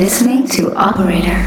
listening to Operator.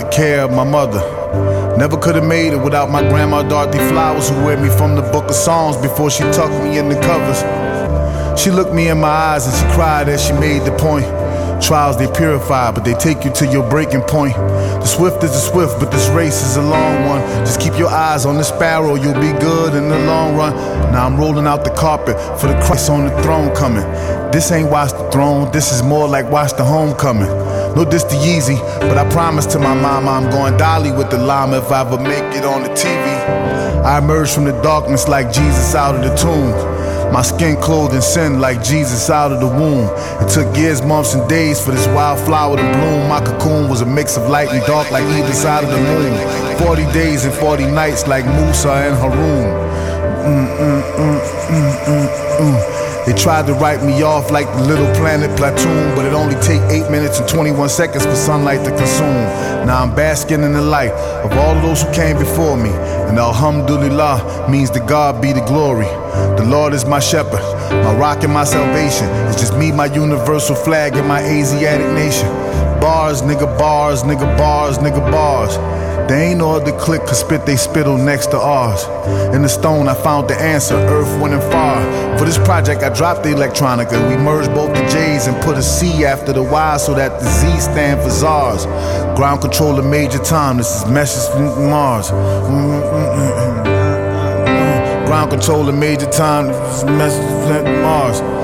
The care of my mother. Never could have made it without my grandma Dorothy Flowers, who read me from the book of Songs before she tucked me in the covers. She looked me in my eyes and she cried as she made the point. Trials they purify, but they take you to your breaking point. The swift is the swift, but this race is a long one. Just keep your eyes on the sparrow, you'll be good in the long run. Now I'm rolling out the carpet for the Christ on the throne coming. This ain't watch the throne, this is more like watch the homecoming. No, this the Yeezy, but I promise to my mama I'm going Dalai with the Lama if I ever make it on the TV. I emerge from the darkness like Jesus out of the tomb. My skin clothed in sin like Jesus out of the womb. It took years, months, and days for this wildflower to bloom. My cocoon was a mix of light and dark like either side of the moon. 40 days and 40 nights like Musa and Harun. Mm, mm, mm, They tried to write me off like the little planet platoon, but it only take 8 minutes and 21 seconds for sunlight to consume. Now I'm basking in the light of all those who came before me. And Alhamdulillah means to God be the glory. The Lord is my shepherd, my rock and my salvation. It's just me, my universal flag, and my Asiatic nation. Bars, nigga, bars, nigga, bars, nigga, bars. They ain't no other click could spit they spittle next to ours. In the stone, I found the answer, earth, wind, and fire. For this project, I dropped the electronica. We merged both the J's and put a C after the Y so that the Z stand for ZARS. Ground control of major time, this is message from Mars. Mm-hmm. Ground control of major time, this is message from Mars.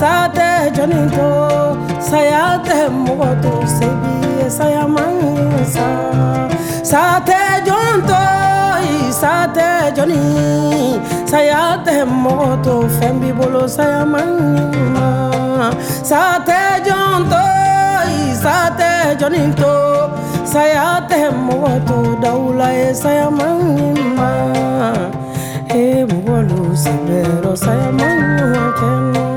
Sate joninto sayate moto sebi saya mansa sate jonto sate joni saya te moto fembi bolo saya manma sate jonto sate joni to saya te moto daula saya manma e bolo sebero saya manma keno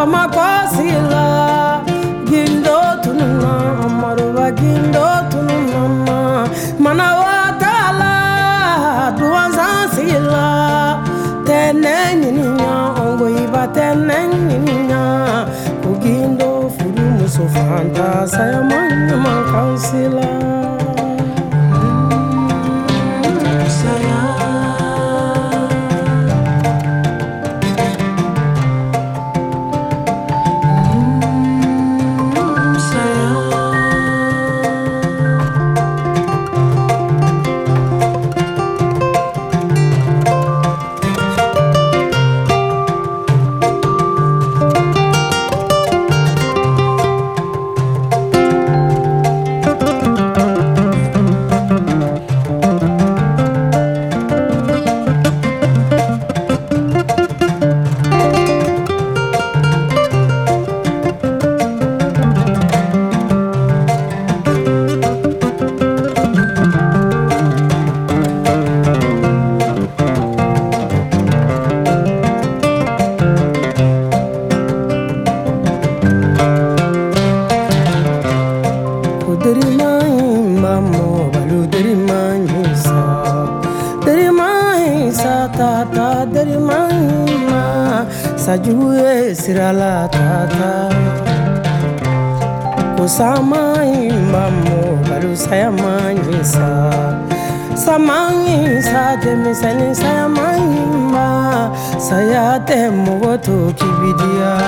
bamakɔ sigila gindo tununa amaruba gindo tununa manawa tala duwanzan sigila tɛnɛ ɲininya ongoyiba tɛnɛ ɲininya ko gindo furu muso fanta sayama Sasa jue sirala tata. Kusamai mamu baru saya manisa Samangi sate misani saya manimba Saya temu gotu kibidia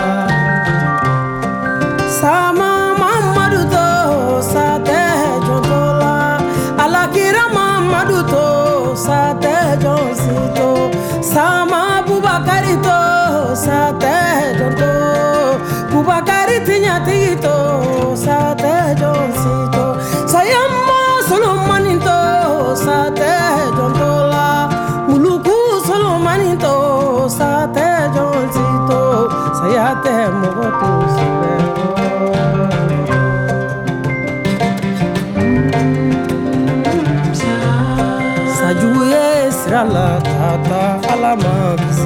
gatito, sate joncito. Sayamba solo manito, sate jontola. Muluku solo manito, sate joncito. Sayate mogotu sibero. Sajuye sirala tata alamakis.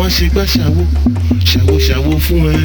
wọ́n ṣe gbá ṣàwó ṣàwó ṣàwó fún ẹ.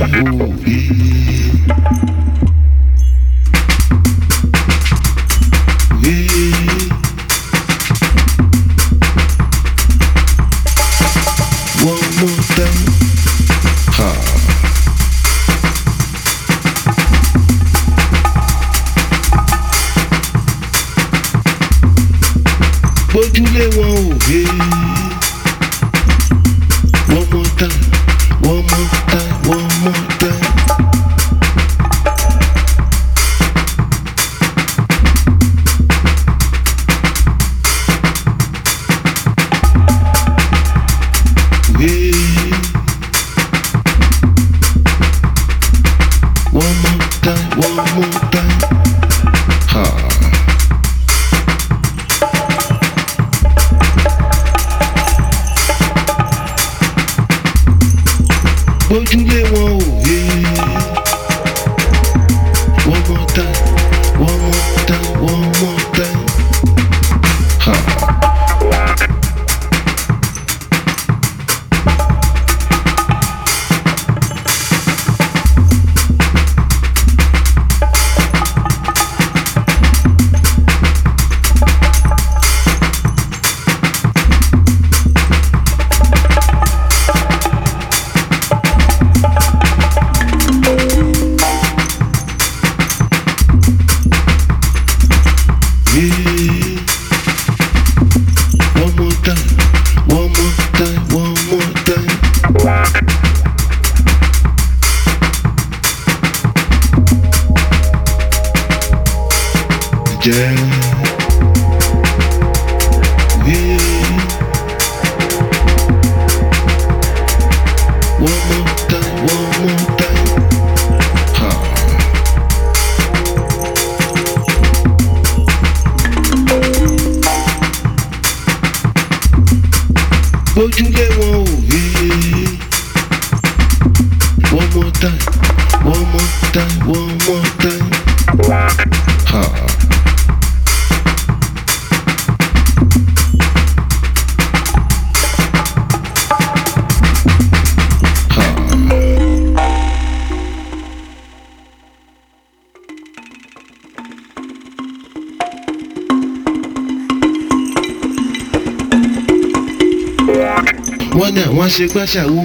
Ṣe gbá ṣàwo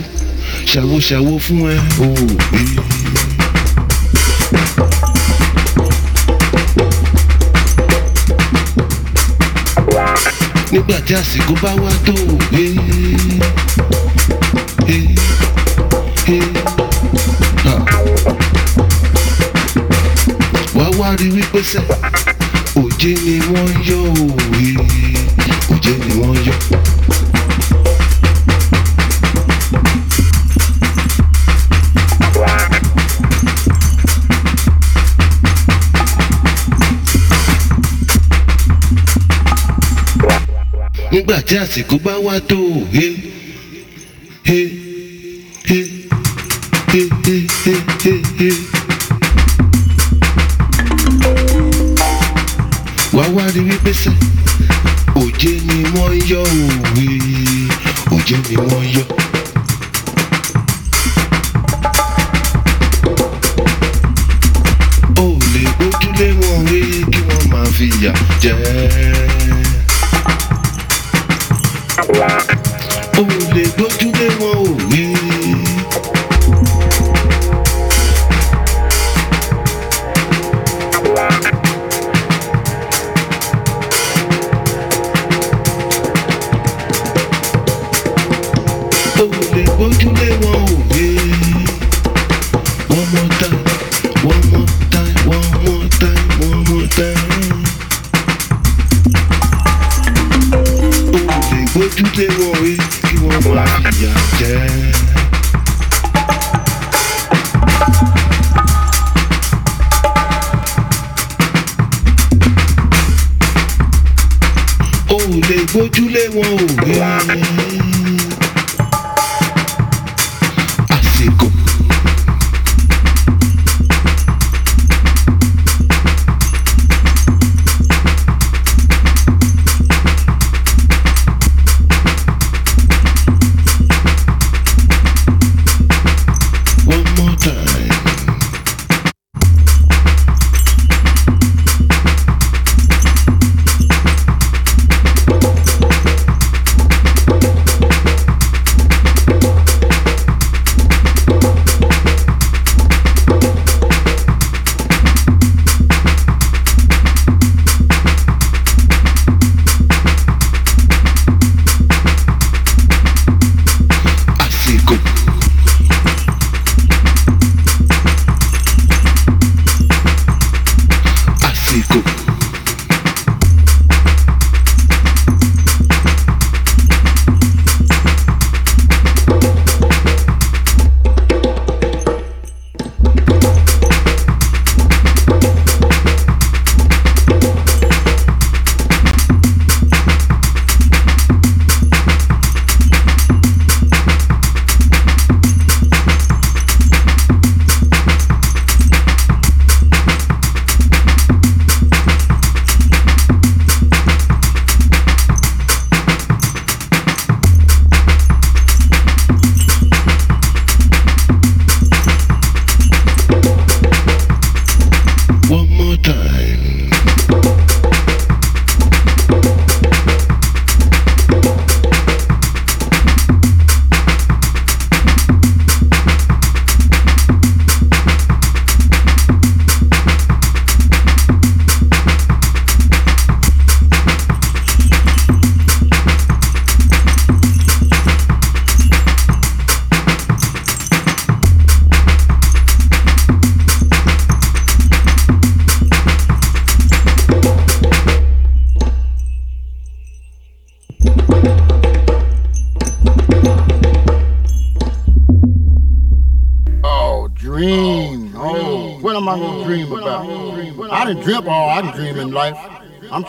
ṣàwo ṣàwo fún ẹ òòrè. nígbà tí àsìkò bá wá tó òwe. wá wá rí wípé sẹ́ òjé ni wọ́n yọ òwe òjé ni wọ́n yọ. Nígbà tí àsìkò bá wá tó he he he he he he he he. wá wá rí wípé sẹ́ òjé ni wọ́n yọ òwe òjé ni wọ́n yọ. ó lè gbójúlé wọn wé kí wọ́n máa fi yà jẹ́ o black.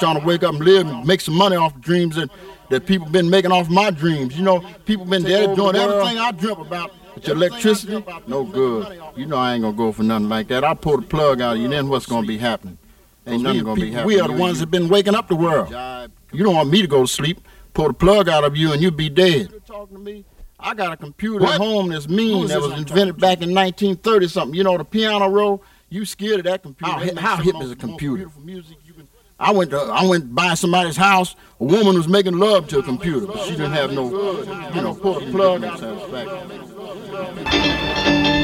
Trying to wake up and live and make some money off dreams that, that people been making off my dreams. You know, people been dead doing everything I dream about. But your electricity, no good. You know I ain't gonna go for nothing like that. I pull the plug out of you, then what's gonna be happening? Ain't nothing gonna be happening. We are the ones that been waking up the world. You don't want me to go to sleep. Pull the plug out of you and you be dead. I got a computer at home that's mean that was invented back in 1930 something. You know the piano roll. You scared of that computer? How, how hip is a the computer? I went to I went by somebody's house. A woman was making love to a computer, but she didn't have no, you know, plug. Satisfaction.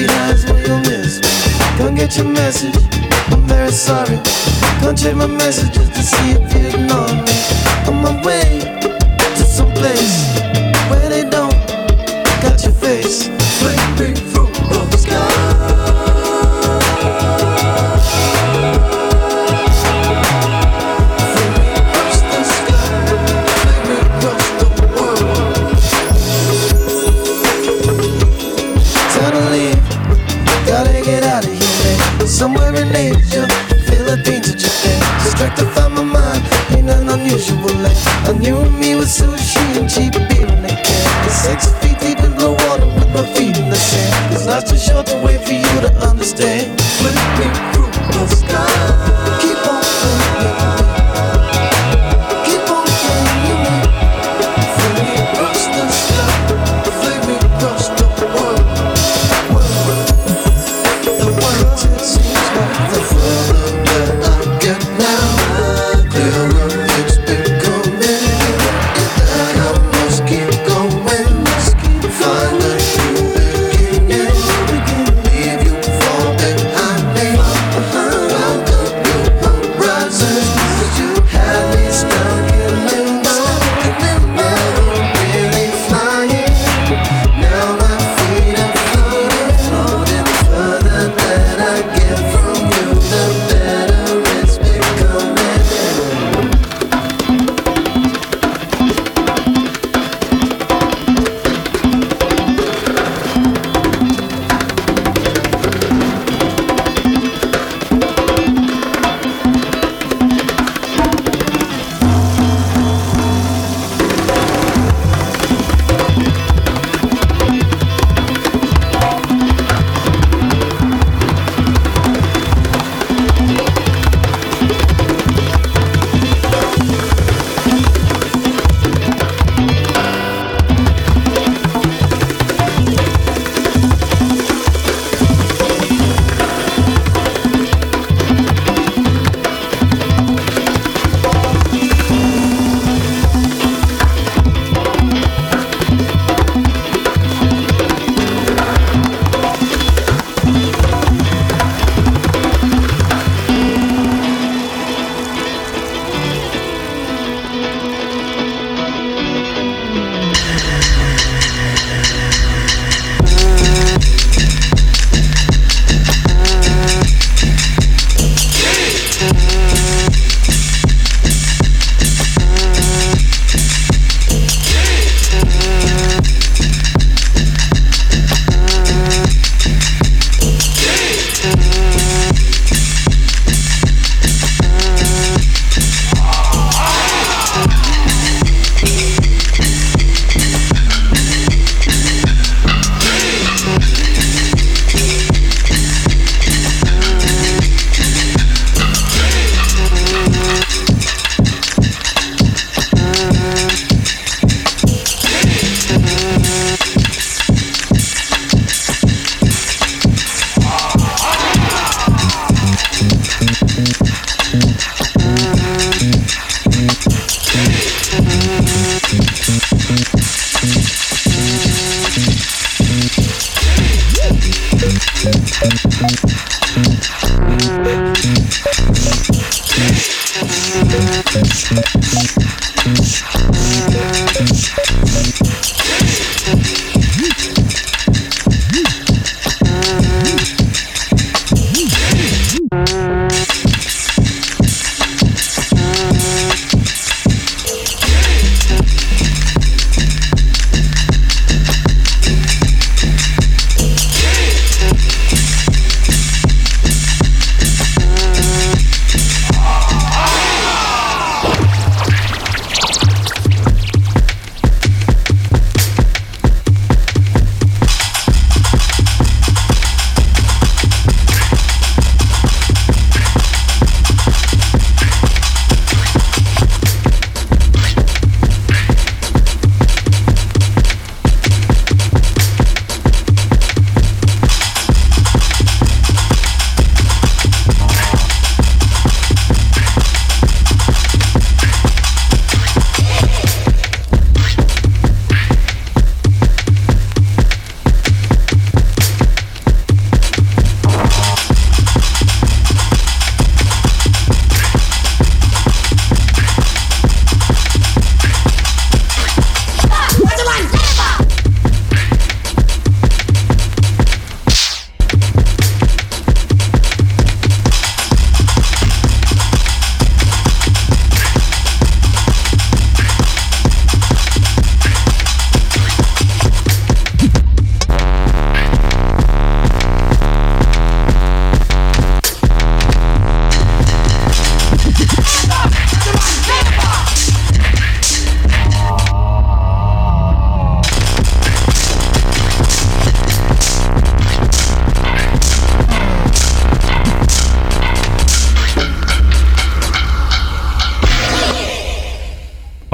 busy lives where you'll miss me. Don't get your message, I'm very sorry. Don't check my messages to see if you ignore me. On my way to some place. From my mind, ain't nothing unusual. Like I knew me with sushi and cheap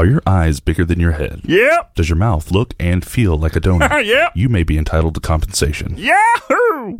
Are your eyes bigger than your head? Yep. Does your mouth look and feel like a donut? Yep. You may be entitled to compensation. Yahoo!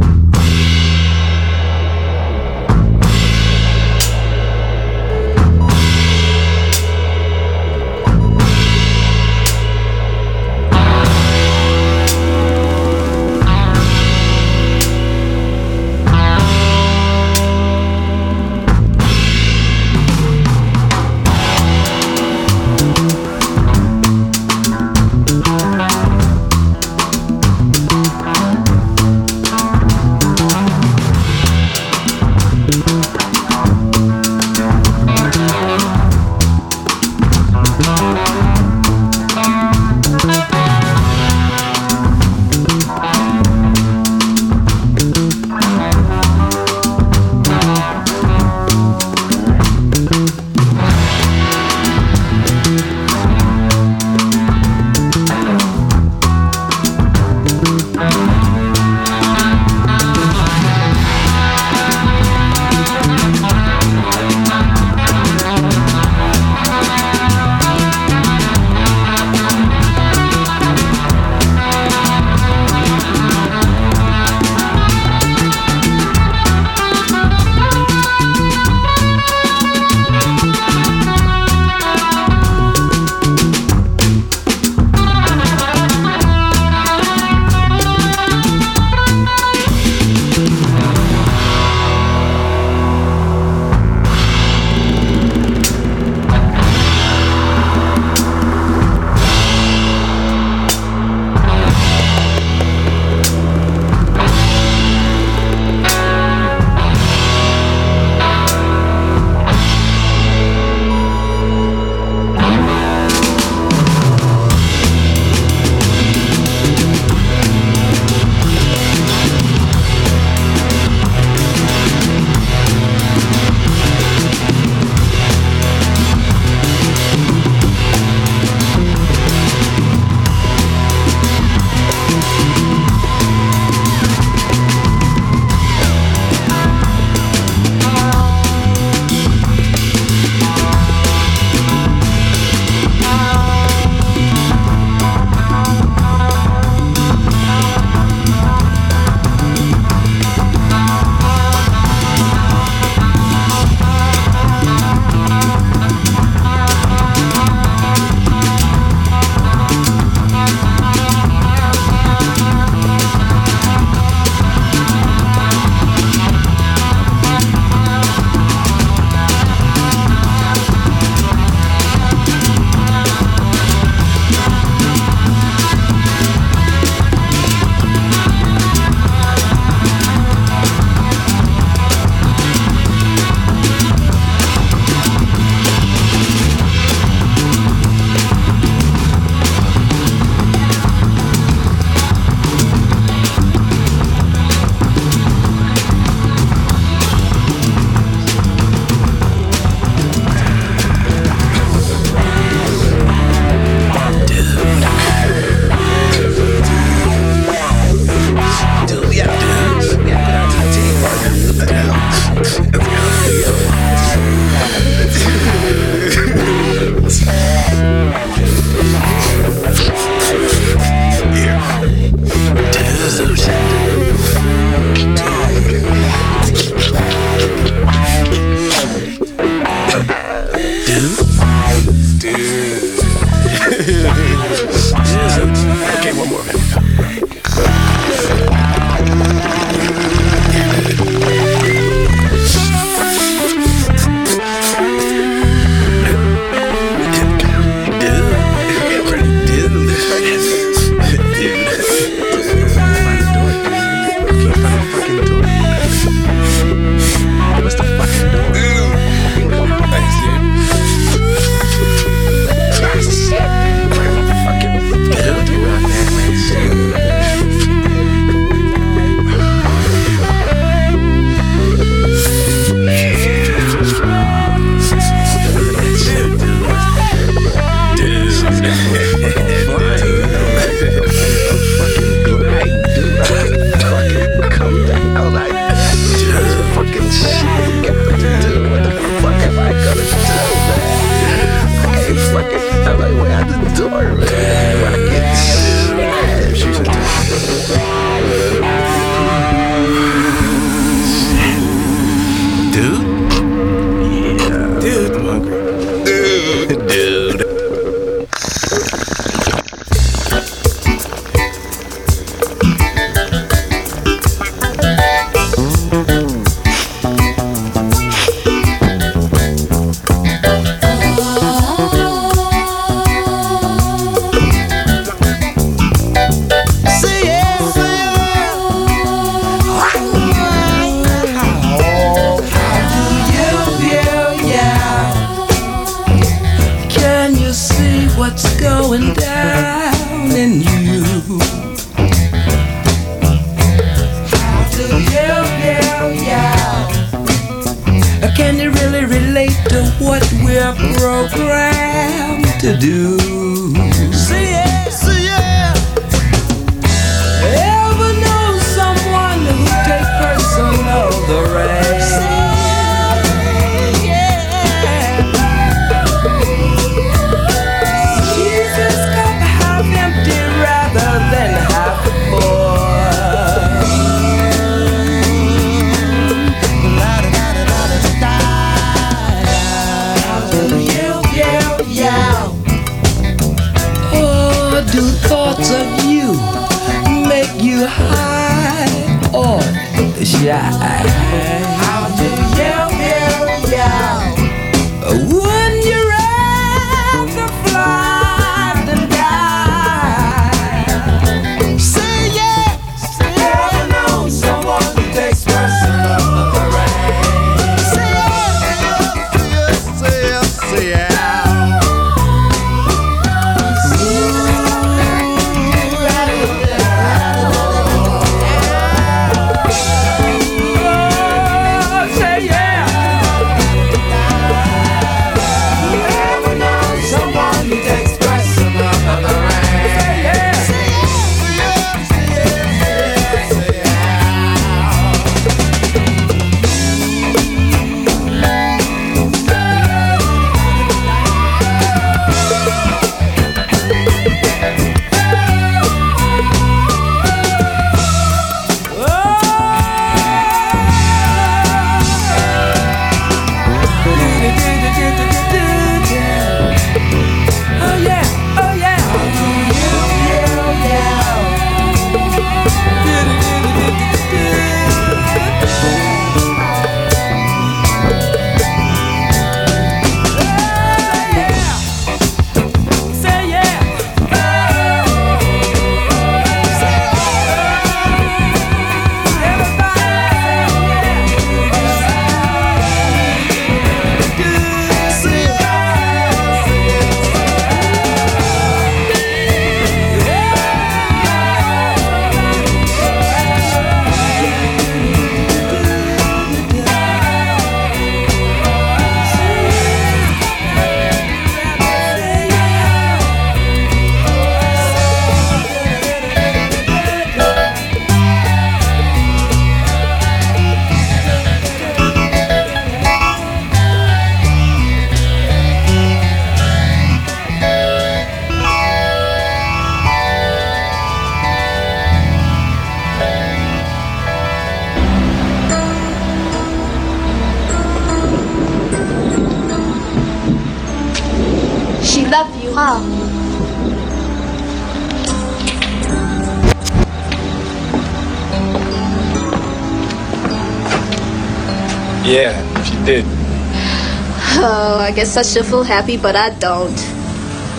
Guess I should feel happy, but I don't.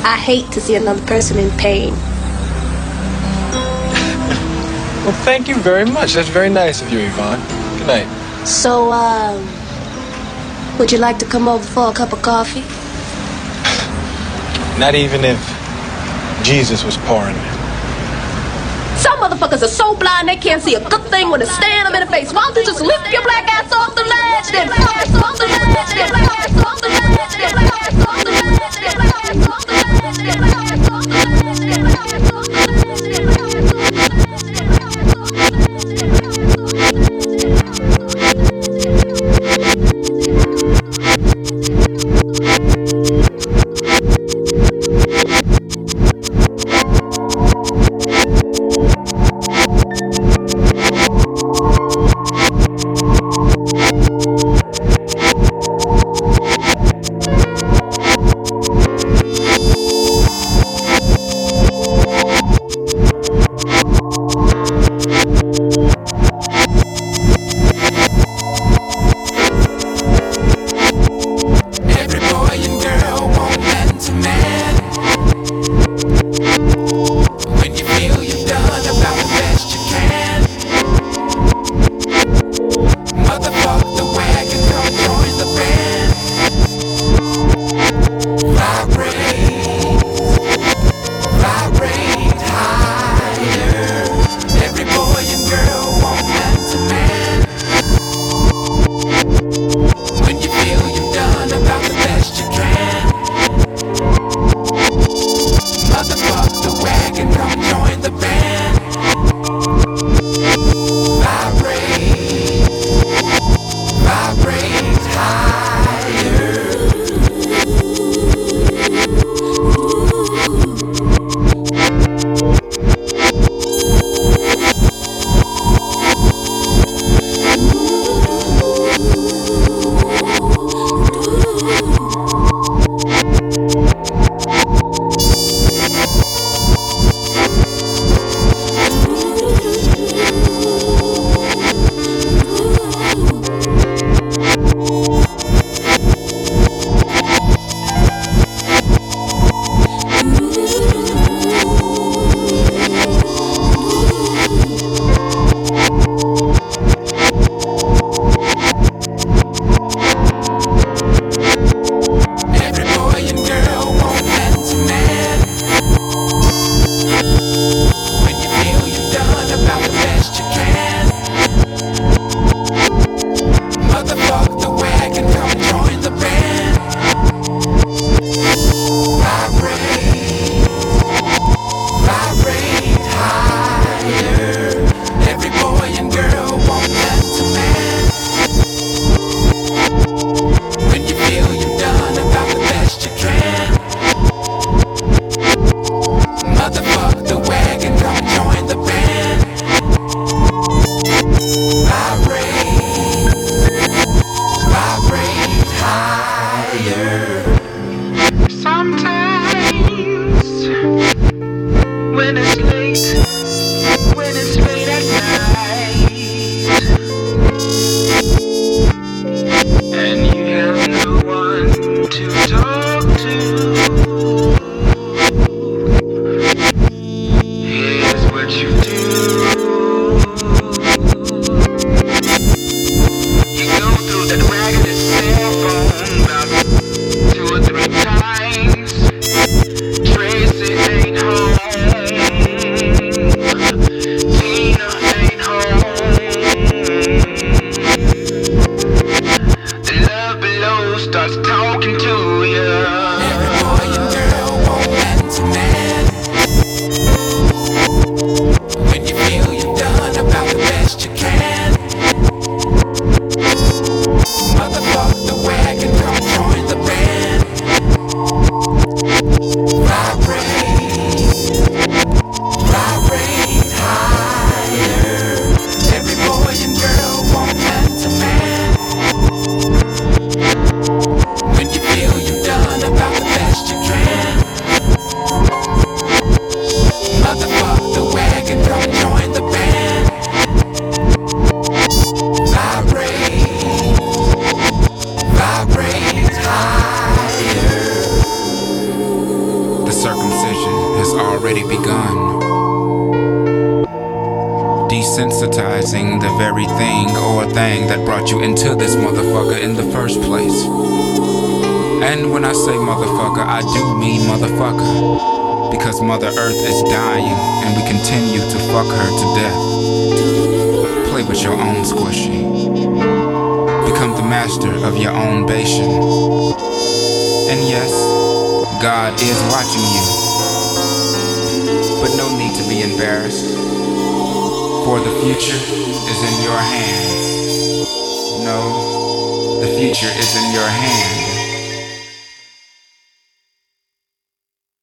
I hate to see another person in pain. Well, thank you very much. That's very nice of you, Yvonne. Good night. So, um, would you like to come over for a cup of coffee? Not even if Jesus was pouring it. Some motherfuckers are so blind they can't see a good thing when it's staring them in the face. Why don't you just lift your black ass off the ledge then? Off the ledge then.